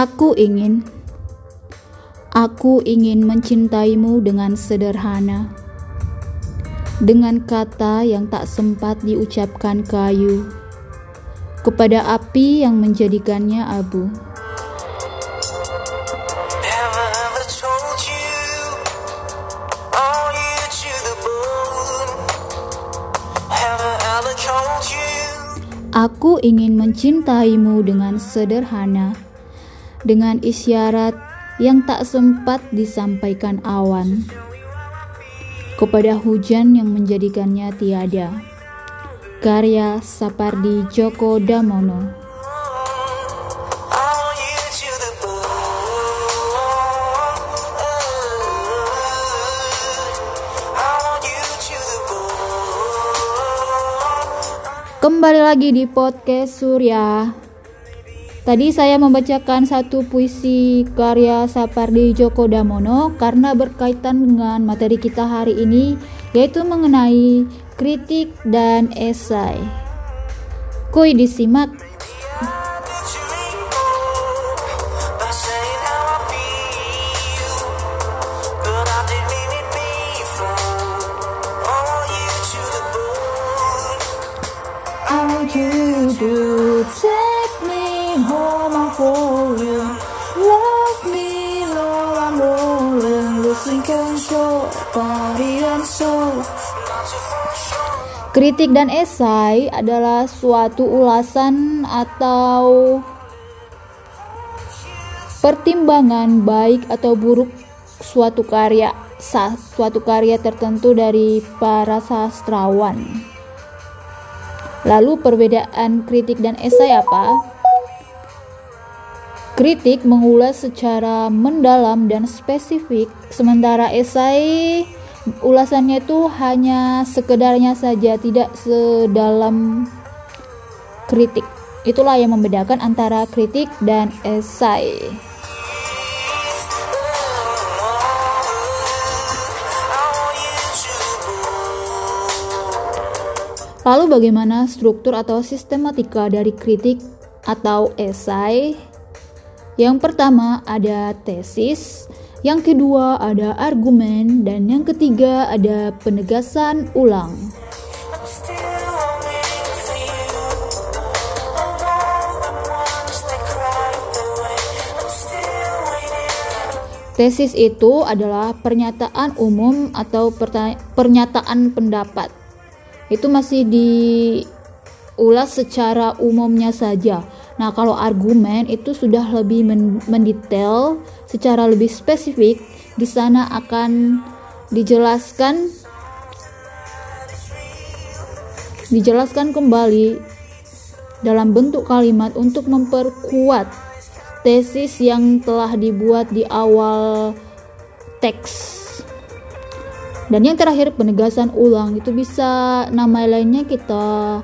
Aku ingin, aku ingin mencintaimu dengan sederhana, dengan kata yang tak sempat diucapkan kayu, kepada api yang menjadikannya abu. Aku ingin mencintaimu dengan sederhana dengan isyarat yang tak sempat disampaikan awan kepada hujan yang menjadikannya tiada. Karya Sapardi Djoko Damono Kembali lagi di podcast Surya. Tadi saya membacakan satu puisi karya Sapardi Djoko Damono karena berkaitan dengan materi kita hari ini yaitu mengenai kritik dan esai. Kuy disimak Kritik dan esai adalah suatu ulasan atau pertimbangan baik atau buruk suatu karya suatu karya tertentu dari para sastrawan. Lalu perbedaan kritik dan esai apa? Kritik mengulas secara mendalam dan spesifik, sementara esai ulasannya itu hanya sekedarnya saja, tidak sedalam kritik. Itulah yang membedakan antara kritik dan esai. Lalu bagaimana struktur atau sistematika dari kritik atau esai? Yang pertama ada tesis, yang kedua ada argumen, dan yang ketiga ada penegasan ulang. Tesis itu adalah pernyataan umum atau pernyataan pendapat itu masih diulas secara umumnya saja. Nah, kalau argumen itu sudah lebih mendetail secara lebih spesifik, di sana akan dijelaskan dijelaskan kembali dalam bentuk kalimat untuk memperkuat tesis yang telah dibuat di awal teks. Dan yang terakhir penegasan ulang. Itu bisa nama lainnya kita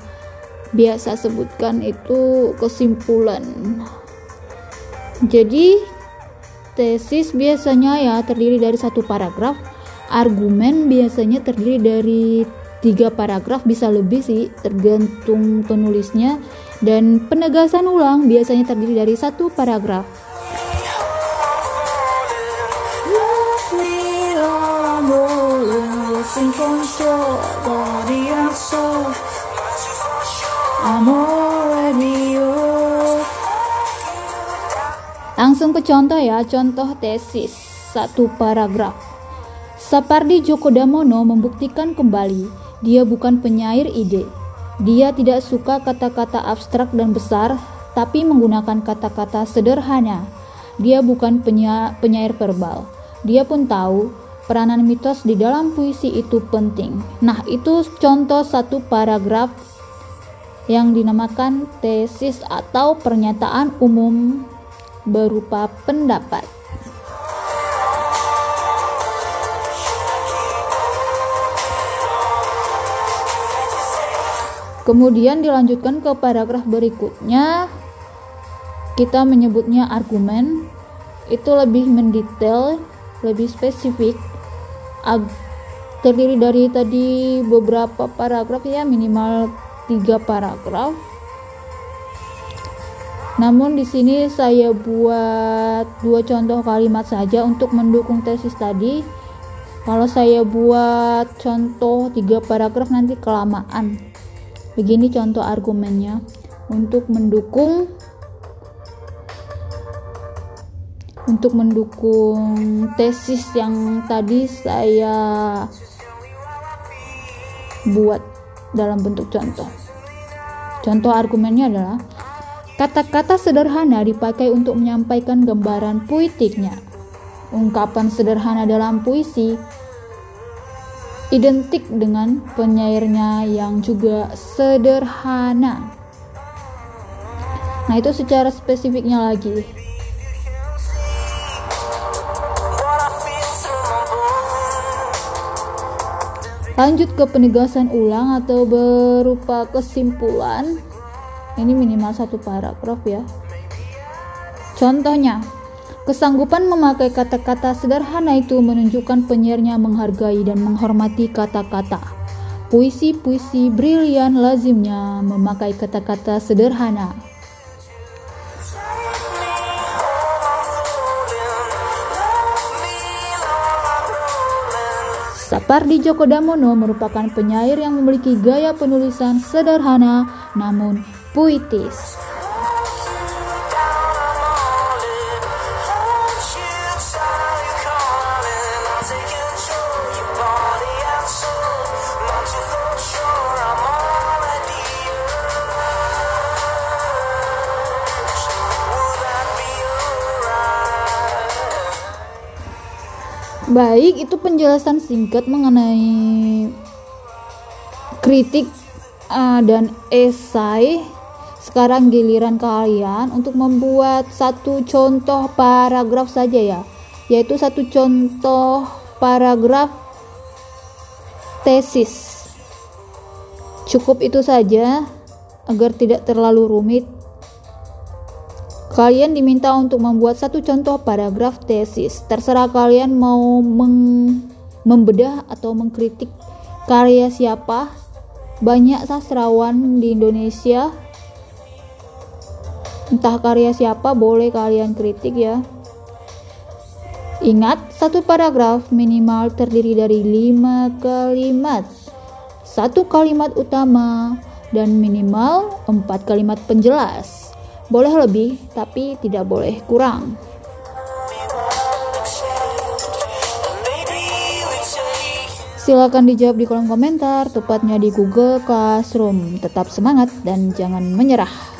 biasa sebutkan itu kesimpulan jadi tesis biasanya ya terdiri dari satu paragraf argumen biasanya terdiri dari tiga paragraf bisa lebih sih tergantung penulisnya dan penegasan ulang biasanya terdiri dari satu paragraf Langsung ke contoh ya, contoh tesis satu paragraf. Sapardi Djoko Damono membuktikan kembali dia bukan penyair ide. Dia tidak suka kata-kata abstrak dan besar, tapi menggunakan kata-kata sederhana. Dia bukan penyair verbal. Dia pun tahu peranan mitos di dalam puisi itu penting. Nah, itu contoh satu paragraf yang dinamakan tesis atau pernyataan umum berupa pendapat. Kemudian dilanjutkan ke paragraf berikutnya. Kita menyebutnya argumen. Itu lebih mendetail, lebih spesifik terdiri dari tadi beberapa paragraf ya minimal tiga paragraf Namun di sini saya buat dua contoh kalimat saja untuk mendukung tesis tadi. Kalau saya buat contoh tiga paragraf nanti kelamaan. Begini contoh argumennya untuk mendukung untuk mendukung tesis yang tadi saya buat dalam bentuk contoh. Contoh argumennya adalah Kata-kata sederhana dipakai untuk menyampaikan gambaran puitiknya. Ungkapan sederhana dalam puisi identik dengan penyairnya yang juga sederhana. Nah, itu secara spesifiknya lagi. Lanjut ke penegasan ulang atau berupa kesimpulan ini minimal satu paragraf ya contohnya Kesanggupan memakai kata-kata sederhana itu menunjukkan penyairnya menghargai dan menghormati kata-kata. Puisi-puisi brilian lazimnya memakai kata-kata sederhana. Sapardi Djoko Damono merupakan penyair yang memiliki gaya penulisan sederhana namun puitis. Baik, itu penjelasan singkat mengenai kritik uh, dan esai sekarang giliran kalian untuk membuat satu contoh paragraf saja ya, yaitu satu contoh paragraf tesis. Cukup itu saja agar tidak terlalu rumit. Kalian diminta untuk membuat satu contoh paragraf tesis. Terserah kalian mau membedah atau mengkritik karya siapa. Banyak sastrawan di Indonesia Entah karya siapa boleh kalian kritik ya. Ingat, satu paragraf minimal terdiri dari lima kalimat. Satu kalimat utama dan minimal empat kalimat penjelas. Boleh lebih, tapi tidak boleh kurang. Silakan dijawab di kolom komentar, tepatnya di Google Classroom. Tetap semangat dan jangan menyerah.